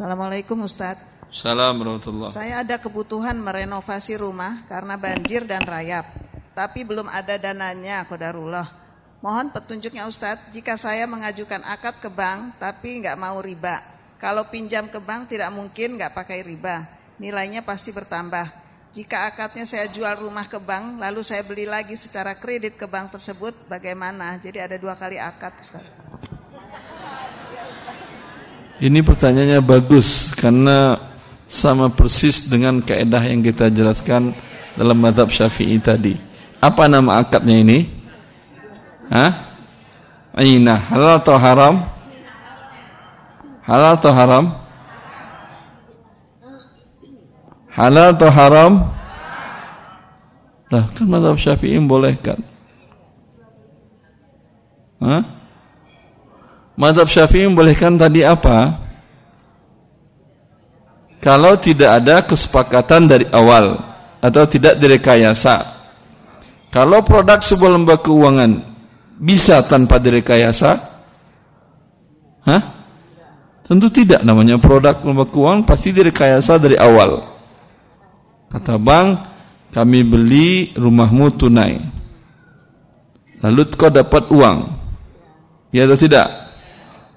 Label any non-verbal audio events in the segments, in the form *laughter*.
Assalamualaikum Ustadz. Warahmatullahi Saya ada kebutuhan merenovasi rumah karena banjir dan rayap. Tapi belum ada dananya, kodarullah. Mohon petunjuknya Ustadz, jika saya mengajukan akad ke bank tapi nggak mau riba. Kalau pinjam ke bank tidak mungkin nggak pakai riba. Nilainya pasti bertambah. Jika akadnya saya jual rumah ke bank, lalu saya beli lagi secara kredit ke bank tersebut, bagaimana? Jadi ada dua kali akad Ustadz. Ini pertanyaannya bagus karena sama persis dengan kaidah yang kita jelaskan dalam mazhab Syafi'i tadi. Apa nama akadnya ini? Hah? Aina halal atau haram? Halal atau haram? Halal atau haram? Lah kan mazhab Syafi'i membolehkan. Hah? Madhab Syafi'i membolehkan tadi apa? Kalau tidak ada kesepakatan dari awal atau tidak direkayasa. Kalau produk sebuah lembaga keuangan bisa tanpa direkayasa? Hah? Tentu tidak namanya produk lembaga keuangan pasti direkayasa dari awal. Kata bank, kami beli rumahmu tunai. Lalu kau dapat uang. Ya atau tidak?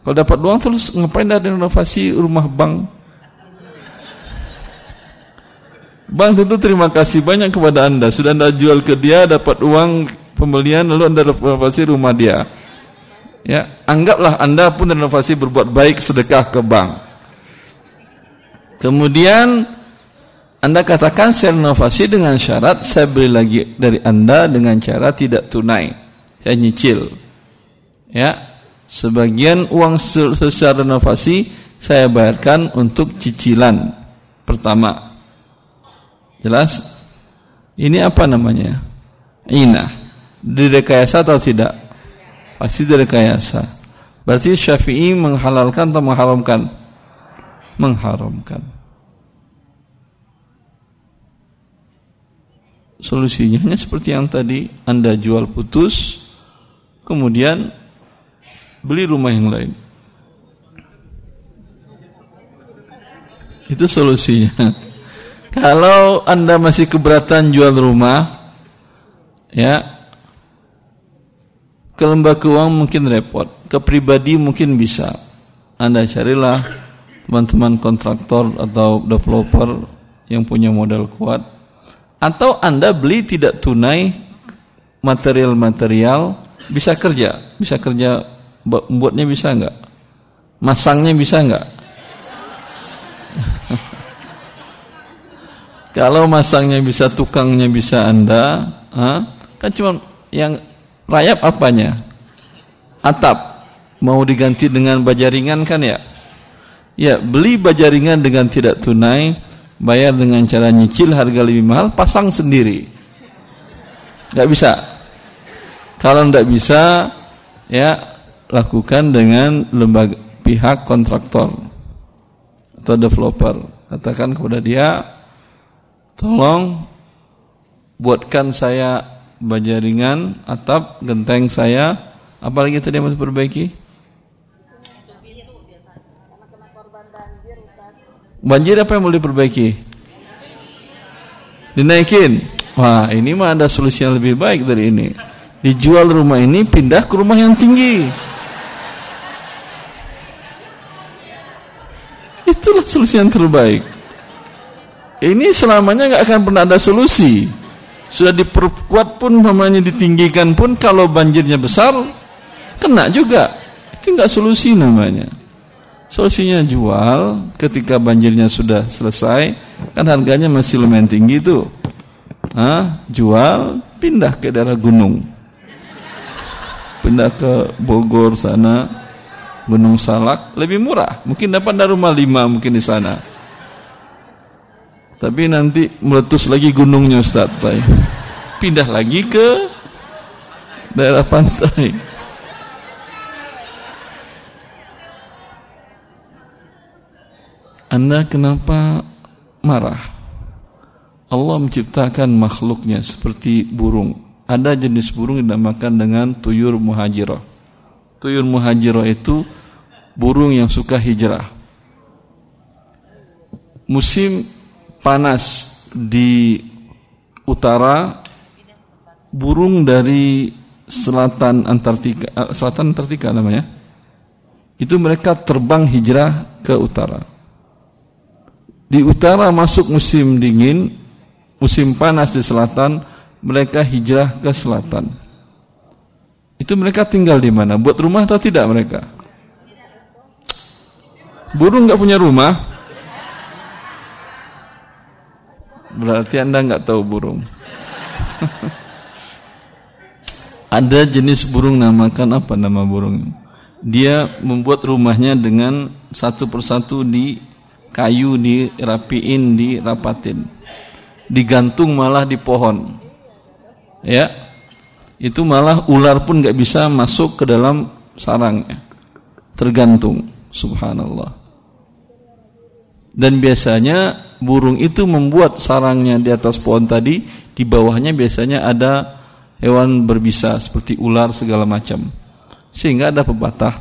Kalau dapat uang terus ngapain ada renovasi rumah bank? Bank tentu terima kasih banyak kepada anda Sudah anda jual ke dia dapat uang pembelian lalu anda renovasi rumah dia Ya, anggaplah anda pun renovasi berbuat baik sedekah ke bank. Kemudian anda katakan saya renovasi dengan syarat saya beli lagi dari anda dengan cara tidak tunai, saya nyicil. Ya, Sebagian uang secara renovasi saya bayarkan untuk cicilan pertama. Jelas? Ini apa namanya? Ina. Direkayasa atau tidak? Pasti direkayasa. Berarti Syafi'i menghalalkan atau mengharamkan? Mengharamkan. Solusinya seperti yang tadi Anda jual putus, kemudian beli rumah yang lain. Itu solusinya. *laughs* Kalau Anda masih keberatan jual rumah, ya, ke lembaga keuangan mungkin repot, ke pribadi mungkin bisa. Anda carilah teman-teman kontraktor atau developer yang punya modal kuat, atau Anda beli tidak tunai material-material bisa kerja, bisa kerja buatnya bisa enggak? Masangnya bisa enggak? *laughs* Kalau masangnya bisa, tukangnya bisa Anda, ha? kan cuma yang rayap apanya? Atap. Mau diganti dengan baja ringan kan ya? Ya, beli baja ringan dengan tidak tunai, bayar dengan cara nyicil harga lebih mahal, pasang sendiri. Enggak bisa. Kalau enggak bisa, ya lakukan dengan lembaga pihak kontraktor atau developer. Katakan kepada dia, tolong buatkan saya baja ringan, atap, genteng saya, apalagi tadi yang harus perbaiki? Banjir apa yang boleh diperbaiki? Dinaikin. Wah, ini mah ada solusi yang lebih baik dari ini. Dijual rumah ini, pindah ke rumah yang tinggi. Itulah solusi yang terbaik. Ini selamanya nggak akan pernah ada solusi. Sudah diperkuat pun, mamanya ditinggikan pun, kalau banjirnya besar, kena juga. Itu nggak solusi namanya. Solusinya jual ketika banjirnya sudah selesai, kan harganya masih lumayan tinggi tuh. Hah? Jual, pindah ke daerah gunung. Pindah ke Bogor sana, Gunung Salak lebih murah. Mungkin dapat dari rumah lima mungkin di sana. Tapi nanti meletus lagi gunungnya Ustaz. Pindah lagi ke daerah pantai. Anda kenapa marah? Allah menciptakan makhluknya seperti burung. Ada jenis burung yang dinamakan dengan tuyur muhajirah. Tuyur muhajirah itu burung yang suka hijrah. musim panas di utara burung dari selatan Antartika eh, selatan Antartika namanya itu mereka terbang hijrah ke utara di utara masuk musim dingin musim panas di selatan mereka hijrah ke selatan itu mereka tinggal di mana buat rumah atau tidak mereka burung nggak punya rumah berarti anda nggak tahu burung *laughs* Ada jenis burung namakan apa nama burung? Dia membuat rumahnya dengan satu persatu di kayu dirapiin, dirapatin. Digantung malah di pohon. Ya. Itu malah ular pun nggak bisa masuk ke dalam sarangnya. Tergantung. Subhanallah. Dan biasanya burung itu membuat sarangnya di atas pohon tadi, di bawahnya biasanya ada hewan berbisa seperti ular segala macam. Sehingga ada pepatah,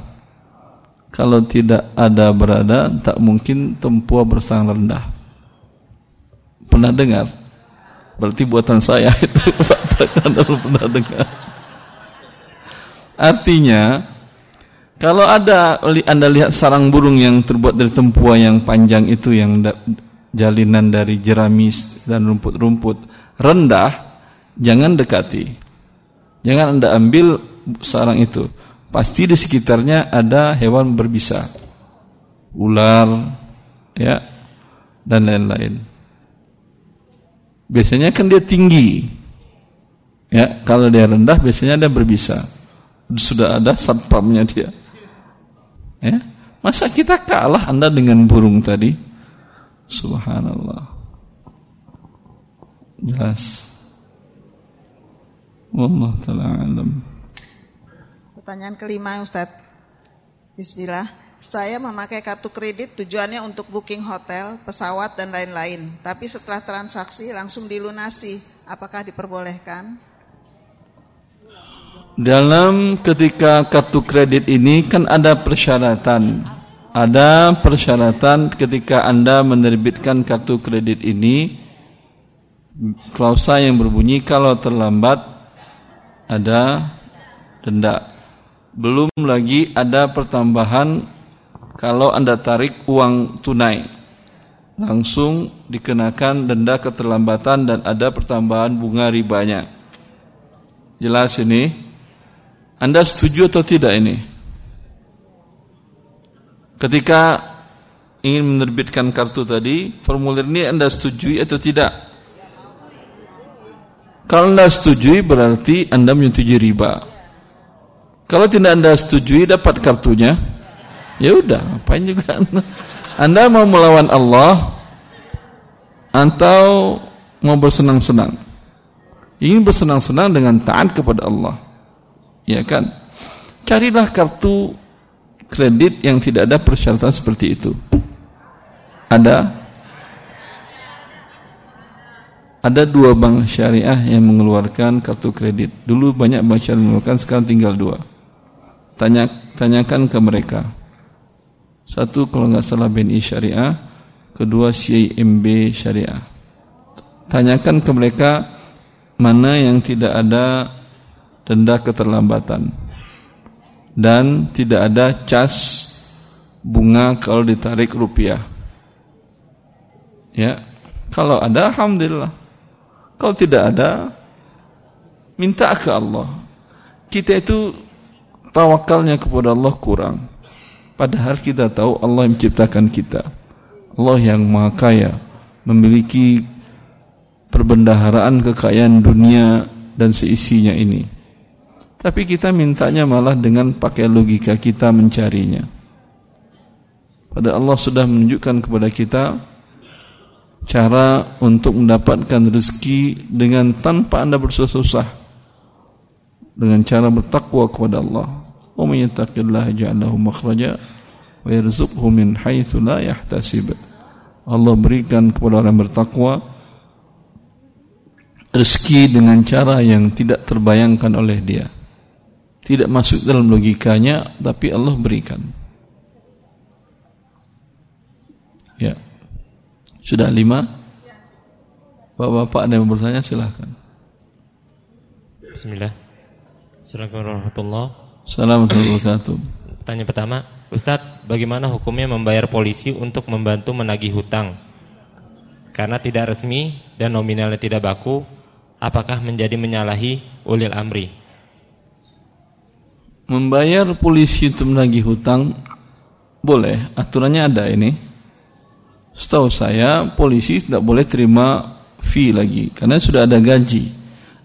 kalau tidak ada berada, tak mungkin tempuh bersang rendah. Pernah dengar? Berarti buatan saya *laughs* itu pepatah Anda pernah dengar. Artinya, kalau ada Anda lihat sarang burung yang terbuat dari tempuah yang panjang itu yang jalinan dari jeramis dan rumput-rumput rendah, jangan dekati. Jangan Anda ambil sarang itu. Pasti di sekitarnya ada hewan berbisa. Ular, ya, dan lain-lain. Biasanya kan dia tinggi. Ya, kalau dia rendah biasanya dia berbisa. Sudah ada satpamnya dia. Ya. Masa kita kalah Anda dengan burung tadi? Subhanallah. Jelas. Wallah ta'ala alam. Pertanyaan kelima Ustaz. Bismillah. Saya memakai kartu kredit tujuannya untuk booking hotel, pesawat dan lain-lain. Tapi setelah transaksi langsung dilunasi. Apakah diperbolehkan? Dalam ketika kartu kredit ini kan ada persyaratan. Ada persyaratan ketika Anda menerbitkan kartu kredit ini klausa yang berbunyi kalau terlambat ada denda. Belum lagi ada pertambahan kalau Anda tarik uang tunai. Langsung dikenakan denda keterlambatan dan ada pertambahan bunga ribanya. Jelas ini? Anda setuju atau tidak ini? Ketika ingin menerbitkan kartu tadi, formulir ini Anda setujui atau tidak? Kalau Anda setujui berarti Anda menyetujui riba. Kalau tidak Anda setujui dapat kartunya, ya udah, apain juga Anda. Anda mau melawan Allah atau mau bersenang-senang? Ingin bersenang-senang dengan taat kepada Allah. Ya kan? Carilah kartu kredit yang tidak ada persyaratan seperti itu. Ada ada dua bank syariah yang mengeluarkan kartu kredit. Dulu banyak bank syariah mengeluarkan, sekarang tinggal dua. Tanya, tanyakan ke mereka. Satu kalau nggak salah BNI Syariah, kedua CIMB Syariah. Tanyakan ke mereka mana yang tidak ada denda keterlambatan dan tidak ada cas bunga kalau ditarik rupiah. Ya, kalau ada alhamdulillah. Kalau tidak ada, minta ke Allah. Kita itu tawakalnya kepada Allah kurang. Padahal kita tahu Allah yang menciptakan kita. Allah yang maha kaya, memiliki perbendaharaan kekayaan dunia dan seisinya ini. Tapi kita mintanya malah dengan pakai logika kita mencarinya. Pada Allah sudah menunjukkan kepada kita cara untuk mendapatkan rezeki dengan tanpa anda bersusah-susah dengan cara bertakwa kepada Allah wa may yattaqillaha ja'alahu makhraja wa yarzuqhu min haitsu la yahtasib Allah berikan kepada orang bertakwa rezeki dengan cara yang tidak terbayangkan oleh dia tidak masuk dalam logikanya tapi Allah berikan ya Sudah lima? Bapak-bapak ada yang bertanya silahkan. Bismillah. Assalamualaikum warahmatullahi wabarakatuh. Pertanyaan pertama, Ustadz, bagaimana hukumnya membayar polisi untuk membantu menagih hutang? Karena tidak resmi dan nominalnya tidak baku, apakah menjadi menyalahi ulil amri? Membayar polisi untuk menagih hutang boleh, aturannya ada ini. Setahu saya polisi tidak boleh terima fee lagi karena sudah ada gaji.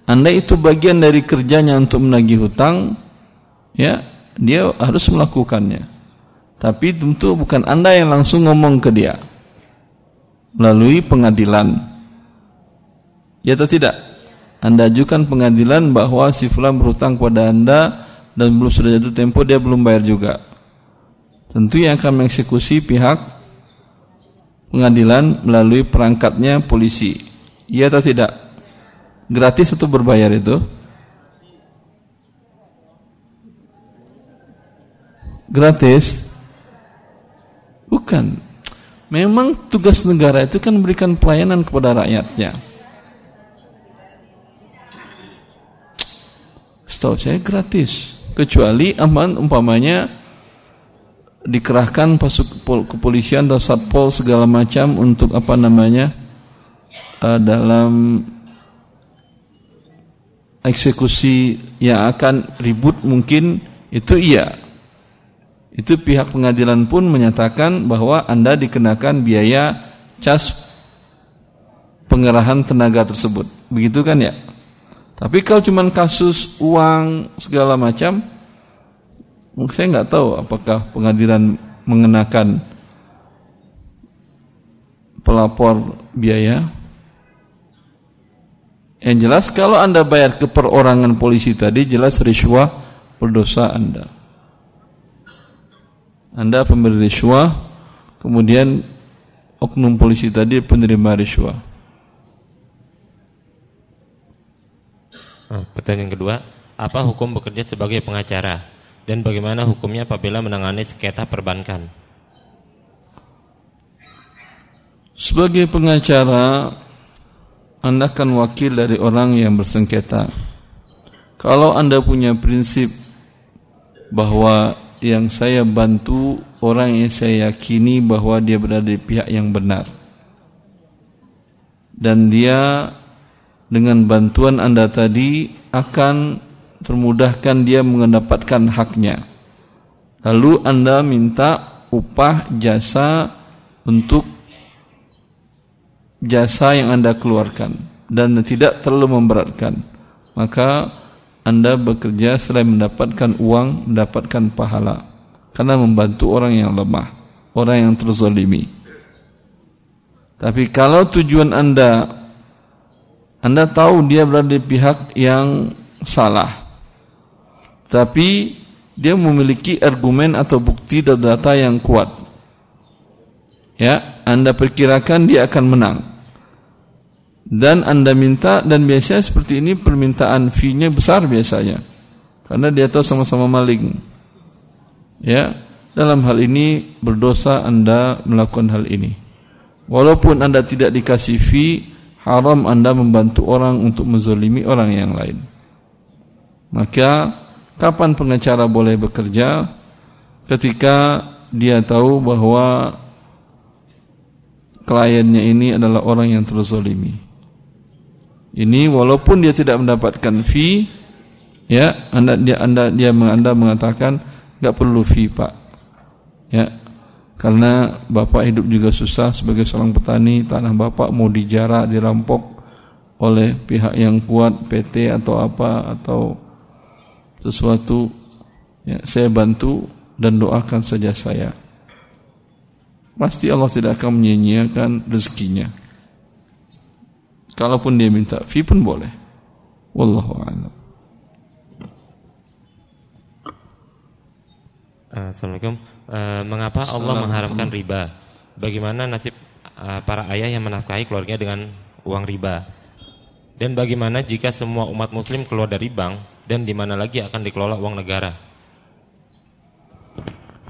Anda itu bagian dari kerjanya untuk menagih hutang, ya dia harus melakukannya. Tapi tentu bukan Anda yang langsung ngomong ke dia melalui pengadilan. Ya atau tidak? Anda ajukan pengadilan bahwa si fulan berhutang kepada Anda dan belum sudah jatuh tempo dia belum bayar juga. Tentu yang akan mengeksekusi pihak pengadilan melalui perangkatnya polisi. Iya atau tidak? Gratis atau berbayar itu? Gratis? Bukan. Memang tugas negara itu kan memberikan pelayanan kepada rakyatnya. Setahu saya gratis. Kecuali aman umpamanya dikerahkan pasuk kepolisian atau satpol segala macam untuk apa namanya uh, dalam eksekusi yang akan ribut mungkin itu iya. Itu pihak pengadilan pun menyatakan bahwa Anda dikenakan biaya cas pengerahan tenaga tersebut. Begitu kan ya? Tapi kalau cuma kasus uang segala macam, saya nggak tahu apakah pengadilan mengenakan pelapor biaya yang jelas kalau anda bayar ke perorangan polisi tadi jelas riswah berdosa anda. Anda pemberi riswah, kemudian oknum polisi tadi penerima riswah. Oh, pertanyaan kedua, apa hukum bekerja sebagai pengacara dan bagaimana hukumnya apabila menangani sengketa perbankan? Sebagai pengacara anda kan wakil dari orang yang bersengketa. Kalau Anda punya prinsip bahwa yang saya bantu orang yang saya yakini bahwa dia berada di pihak yang benar. Dan dia dengan bantuan Anda tadi akan termudahkan dia mendapatkan haknya. Lalu Anda minta upah jasa untuk jasa yang Anda keluarkan dan tidak terlalu memberatkan, maka Anda bekerja selain mendapatkan uang, mendapatkan pahala karena membantu orang yang lemah, orang yang terzolimi. Tapi kalau tujuan Anda Anda tahu dia berada di pihak yang salah. Tapi dia memiliki argumen atau bukti dan data yang kuat ya Anda perkirakan dia akan menang dan Anda minta dan biasanya seperti ini permintaan fee-nya besar biasanya. Karena dia tahu sama-sama maling. Ya dalam hal ini berdosa Anda melakukan hal ini. Walaupun Anda tidak dikasih fee haram Anda membantu orang untuk menzalimi orang yang lain. Maka kapan pengacara boleh bekerja? Ketika dia tahu bahwa kliennya ini adalah orang yang terzolimi. Ini walaupun dia tidak mendapatkan fee, ya anda dia anda dia anda mengatakan nggak perlu fee pak, ya karena bapak hidup juga susah sebagai seorang petani tanah bapak mau dijarah dirampok oleh pihak yang kuat PT atau apa atau sesuatu ya, saya bantu dan doakan saja saya pasti Allah tidak akan menyia-nyiakan rezekinya. Kalaupun dia minta fee pun boleh. Wallahu a'lam. Assalamualaikum. Uh, mengapa Allah mengharamkan riba? Bagaimana nasib uh, para ayah yang menafkahi keluarga dengan uang riba? Dan bagaimana jika semua umat muslim keluar dari bank dan di mana lagi akan dikelola uang negara?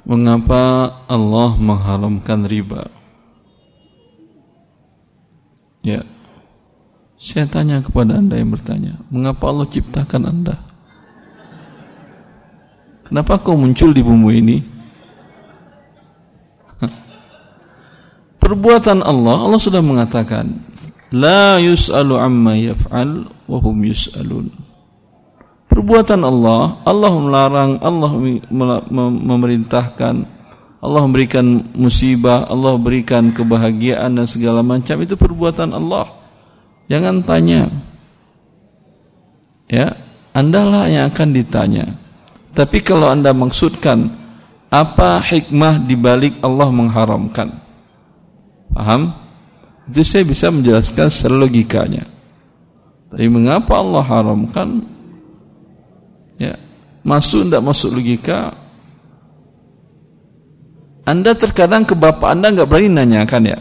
Mengapa Allah mengharamkan riba? Ya. Saya tanya kepada Anda yang bertanya, mengapa Allah ciptakan Anda? Kenapa kau muncul di bumi ini? *laughs* Perbuatan Allah, Allah sudah mengatakan, La yus'alu amma yaf'al wa hum yus'alun. Perbuatan Allah, Allah melarang, Allah memerintahkan, Allah memberikan musibah, Allah berikan kebahagiaan dan segala macam itu perbuatan Allah. Jangan tanya. Ya, Andalah yang akan ditanya. Tapi kalau Anda maksudkan apa hikmah di balik Allah mengharamkan? Paham? Itu saya bisa menjelaskan secara logikanya. Tapi mengapa Allah haramkan? Ya, masuk tidak masuk logika? Anda terkadang ke bapak Anda nggak berani nanyakan ya.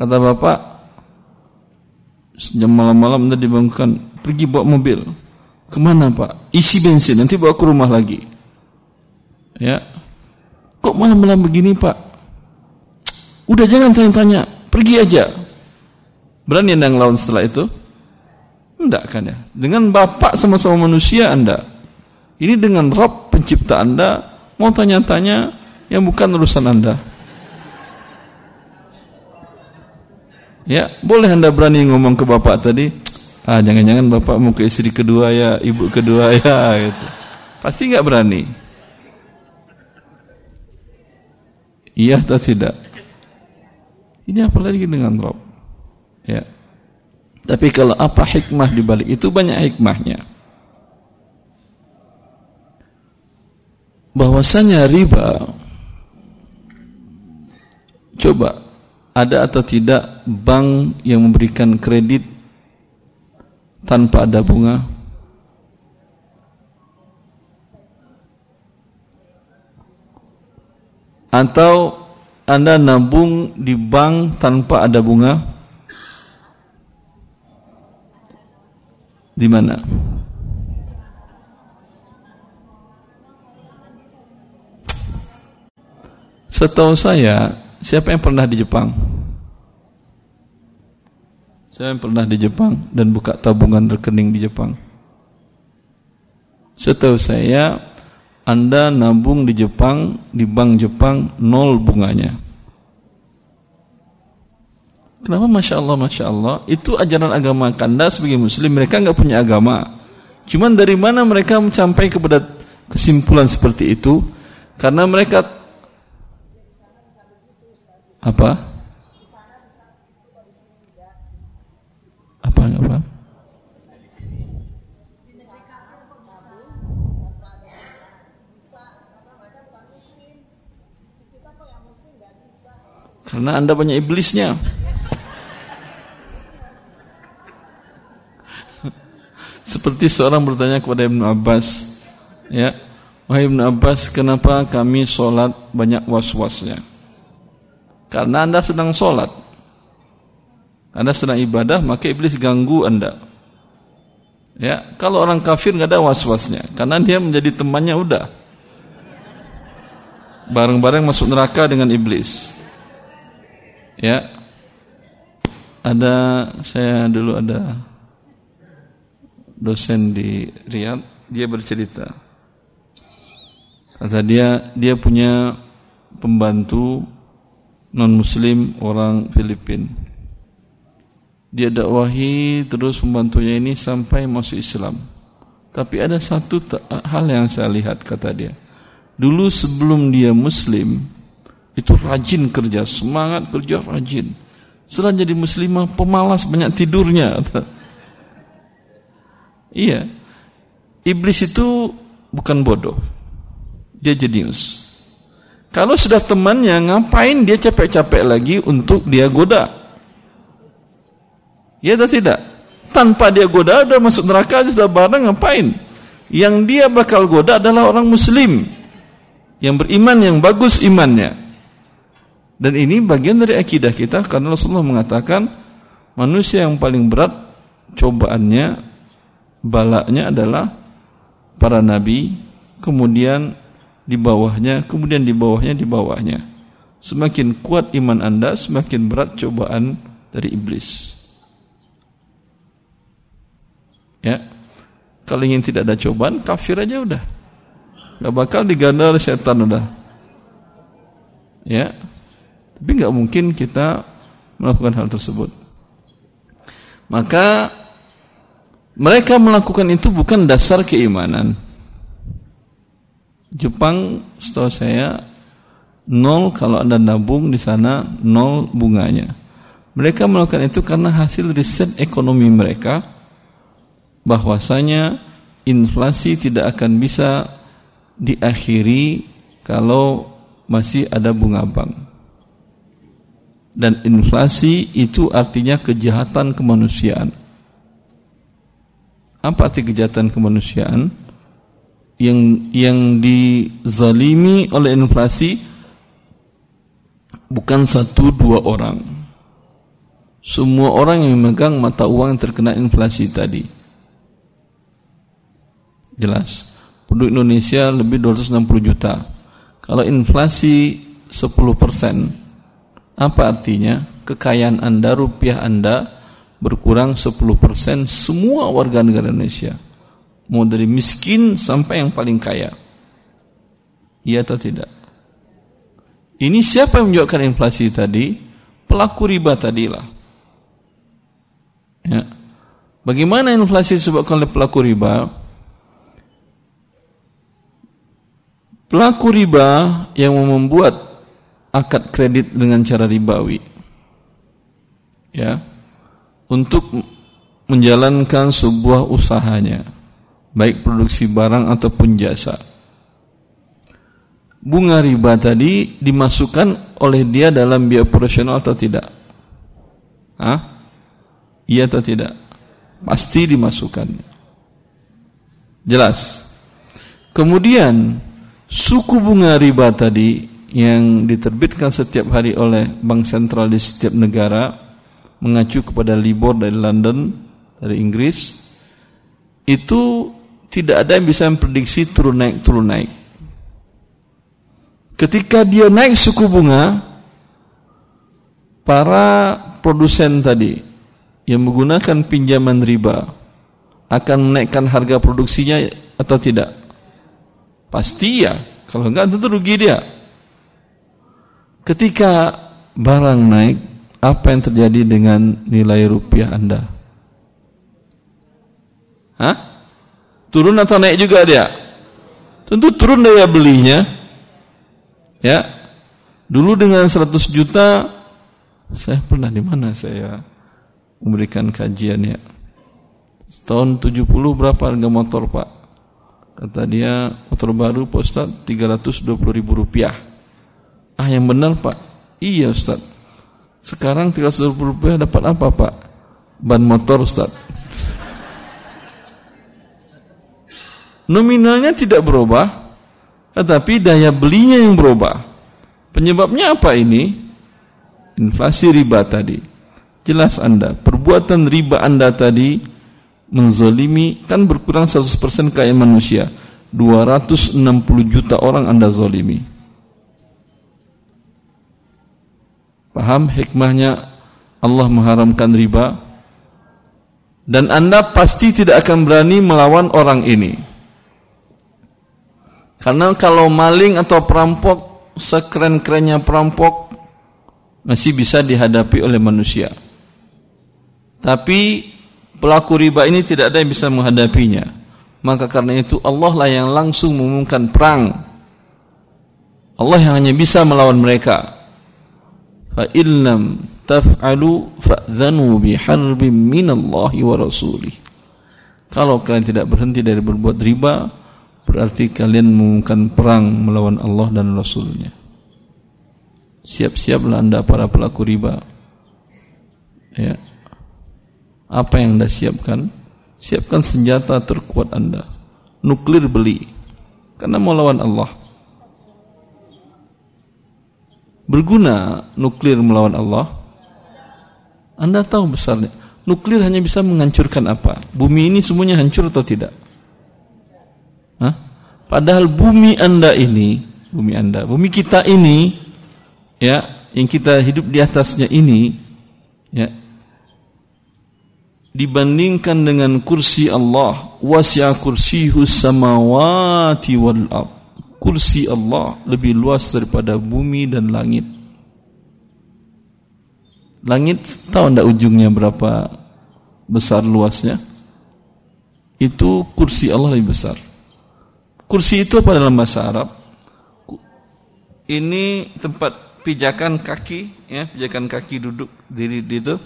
Kata bapak, jam malam-malam Anda dibangunkan, pergi bawa mobil. Ke mana pak? Isi bensin, nanti bawa ke rumah lagi. Ya, kok malam-malam begini pak? Udah jangan tanya-tanya, pergi aja. Berani anda ngelawan setelah itu? Enggak kan ya. Dengan bapak sama-sama manusia anda. Ini dengan Rob pencipta anda, mau tanya-tanya yang bukan urusan anda. Ya, boleh anda berani ngomong ke bapak tadi, ah jangan-jangan bapak mau ke istri kedua ya, ibu kedua *laughs* ya, gitu. Pasti nggak berani. Iya atau tidak? Ini apalagi dengan Rob. Ya. Tapi kalau apa hikmah di balik itu banyak hikmahnya. Bahwasanya riba coba ada atau tidak bank yang memberikan kredit tanpa ada bunga? Atau anda nabung di bank tanpa ada bunga? Di mana? Setahu saya, siapa yang pernah di Jepang? Saya yang pernah di Jepang dan buka tabungan rekening di Jepang. Setahu saya, anda nabung di Jepang, di bank Jepang, nol bunganya. Kenapa Masya Allah, Masya Allah? Itu ajaran agama Anda sebagai Muslim. Mereka nggak punya agama. Cuman dari mana mereka mencapai kepada kesimpulan seperti itu? Karena mereka apa? Apa? Apa? Karena Anda banyak iblisnya. Seperti seorang bertanya kepada Ibnu Abbas, ya, wahai Ibnu Abbas, kenapa kami sholat banyak was-wasnya? Karena anda sedang sholat, anda sedang ibadah, maka iblis ganggu anda. Ya, kalau orang kafir nggak ada was-wasnya, karena dia menjadi temannya udah. Bareng-bareng masuk neraka dengan iblis. Ya. Ada saya dulu ada dosen di Riyadh, dia bercerita. Kata dia, dia punya pembantu non muslim orang Filipin. Dia dakwahi terus pembantunya ini sampai masuk Islam. Tapi ada satu hal yang saya lihat kata dia. Dulu sebelum dia muslim, itu rajin kerja, semangat kerja rajin. Setelah jadi muslimah pemalas banyak tidurnya. *laughs* iya. Iblis itu bukan bodoh. Dia jenius. Kalau sudah temannya, ngapain dia capek-capek lagi untuk dia goda? Ya atau tidak? Tanpa dia goda, udah masuk neraka, sudah bareng, ngapain? Yang dia bakal goda adalah orang muslim. Yang beriman, yang bagus imannya. Dan ini bagian dari akidah kita karena Rasulullah mengatakan manusia yang paling berat cobaannya balaknya adalah para nabi, kemudian di bawahnya, kemudian di bawahnya, di bawahnya. Semakin kuat iman Anda, semakin berat cobaan dari iblis. Ya. Kalau ingin tidak ada cobaan, kafir aja udah. Gak bakal diganda oleh setan udah. Ya. Tapi nggak mungkin kita melakukan hal tersebut. Maka mereka melakukan itu bukan dasar keimanan. Jepang setahu saya nol kalau anda nabung di sana nol bunganya. Mereka melakukan itu karena hasil riset ekonomi mereka bahwasanya inflasi tidak akan bisa diakhiri kalau masih ada bunga bank. Dan inflasi itu artinya kejahatan kemanusiaan. Apa arti kejahatan kemanusiaan? Yang yang dizalimi oleh inflasi bukan satu dua orang. Semua orang yang memegang mata uang yang terkena inflasi tadi. Jelas. Penduduk Indonesia lebih 260 juta. Kalau inflasi 10 persen, apa artinya? Kekayaan Anda, rupiah Anda berkurang 10% semua warga negara Indonesia. Mau dari miskin sampai yang paling kaya. Iya atau tidak? Ini siapa yang menyebabkan inflasi tadi? Pelaku riba tadilah. Ya. Bagaimana inflasi disebabkan oleh pelaku riba? Pelaku riba yang membuat akad kredit dengan cara ribawi. Ya untuk menjalankan sebuah usahanya, baik produksi barang ataupun jasa. Bunga riba tadi dimasukkan oleh dia dalam biaya operasional atau tidak? Hah? Iya atau tidak? Pasti dimasukkan. Jelas. Kemudian suku bunga riba tadi yang diterbitkan setiap hari oleh bank sentral di setiap negara mengacu kepada Libor dari London, dari Inggris, itu tidak ada yang bisa memprediksi turun naik turun naik. Ketika dia naik suku bunga, para produsen tadi yang menggunakan pinjaman riba akan menaikkan harga produksinya atau tidak? Pasti ya, kalau enggak tentu rugi dia. Ketika barang naik, apa yang terjadi dengan nilai rupiah Anda? Hah? Turun atau naik juga dia? Tentu turun daya belinya. Ya. Dulu dengan 100 juta saya pernah di mana saya memberikan kajian ya. Tahun 70 berapa harga motor, Pak? Kata dia motor baru Pak Ustaz 320 ribu rupiah. Ah yang benar Pak? Iya Ustaz. Sekarang 320 rupiah dapat apa pak? Ban motor Ustaz. Nominalnya tidak berubah, tetapi daya belinya yang berubah. Penyebabnya apa ini? Inflasi riba tadi. Jelas Anda, perbuatan riba Anda tadi menzolimi kan berkurang 100% kekayaan manusia. 260 juta orang Anda zolimi. Paham hikmahnya Allah mengharamkan riba? Dan Anda pasti tidak akan berani melawan orang ini. Karena kalau maling atau perampok, sekeren-kerennya perampok, masih bisa dihadapi oleh manusia. Tapi pelaku riba ini tidak ada yang bisa menghadapinya. Maka karena itu Allah lah yang langsung mengumumkan perang. Allah yang hanya bisa melawan mereka fa illam taf'alu fa'dhanu biharbin minallahi wa rasulih kalau kalian tidak berhenti dari berbuat riba berarti kalian mengumumkan perang melawan Allah dan Rasulnya siap-siaplah anda para pelaku riba ya apa yang anda siapkan siapkan senjata terkuat anda nuklir beli karena melawan Allah berguna nuklir melawan Allah? Anda tahu besarnya. Nuklir hanya bisa menghancurkan apa? Bumi ini semuanya hancur atau tidak? Padahal bumi Anda ini, bumi Anda, bumi kita ini, ya, yang kita hidup di atasnya ini, ya, dibandingkan dengan kursi Allah wasi'a kursiyus samawati wal kursi Allah lebih luas daripada bumi dan langit. Langit tahu anda ujungnya berapa besar luasnya? Itu kursi Allah lebih besar kursi itu apa dalam bahasa Arab ini tempat pijakan kaki ya pijakan kaki duduk diri di itu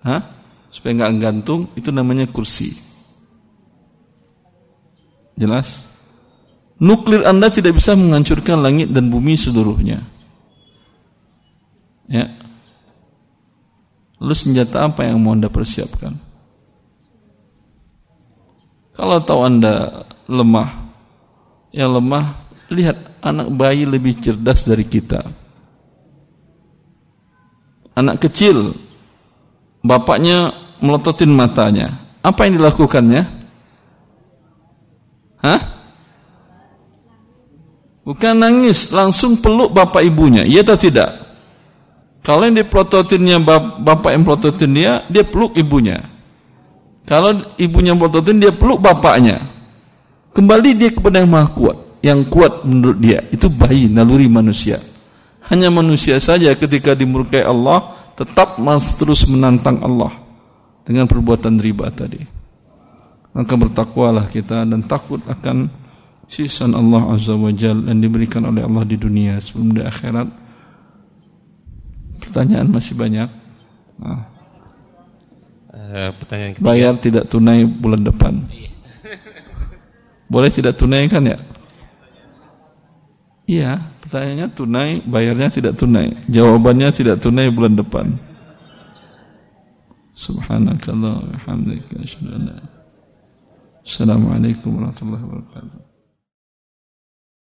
Hah? supaya nggak gantung itu namanya kursi. Jelas? Nuklir Anda tidak bisa menghancurkan langit dan bumi seluruhnya. Ya. Lalu senjata apa yang mau Anda persiapkan? Kalau tahu Anda lemah, yang lemah, lihat anak bayi lebih cerdas dari kita. Anak kecil bapaknya melototin matanya. Apa yang dilakukannya? Hah? Bukan nangis, langsung peluk bapak ibunya. Iya atau tidak? Kalau yang dipelototinnya bapak yang pelototin dia, dia peluk ibunya. Kalau ibunya pelototin dia peluk bapaknya. Kembali dia kepada yang maha kuat. Yang kuat menurut dia. Itu bayi, naluri manusia. Hanya manusia saja ketika dimurkai Allah, tetap masih terus menantang Allah dengan perbuatan riba tadi. Maka bertakwalah kita dan takut akan sisan Allah Azza wa Jal yang diberikan oleh Allah di dunia sebelum di akhirat. Pertanyaan masih banyak. Nah. Uh, pertanyaan ketiga. Bayar tidak tunai bulan depan. Boleh tidak tunai kan ya? Iya, pertanyaannya tunai, bayarnya tidak tunai. Jawabannya tidak tunai bulan depan. Subhanakallah bihamdika Assalamualaikum warahmatullahi wabarakatuh.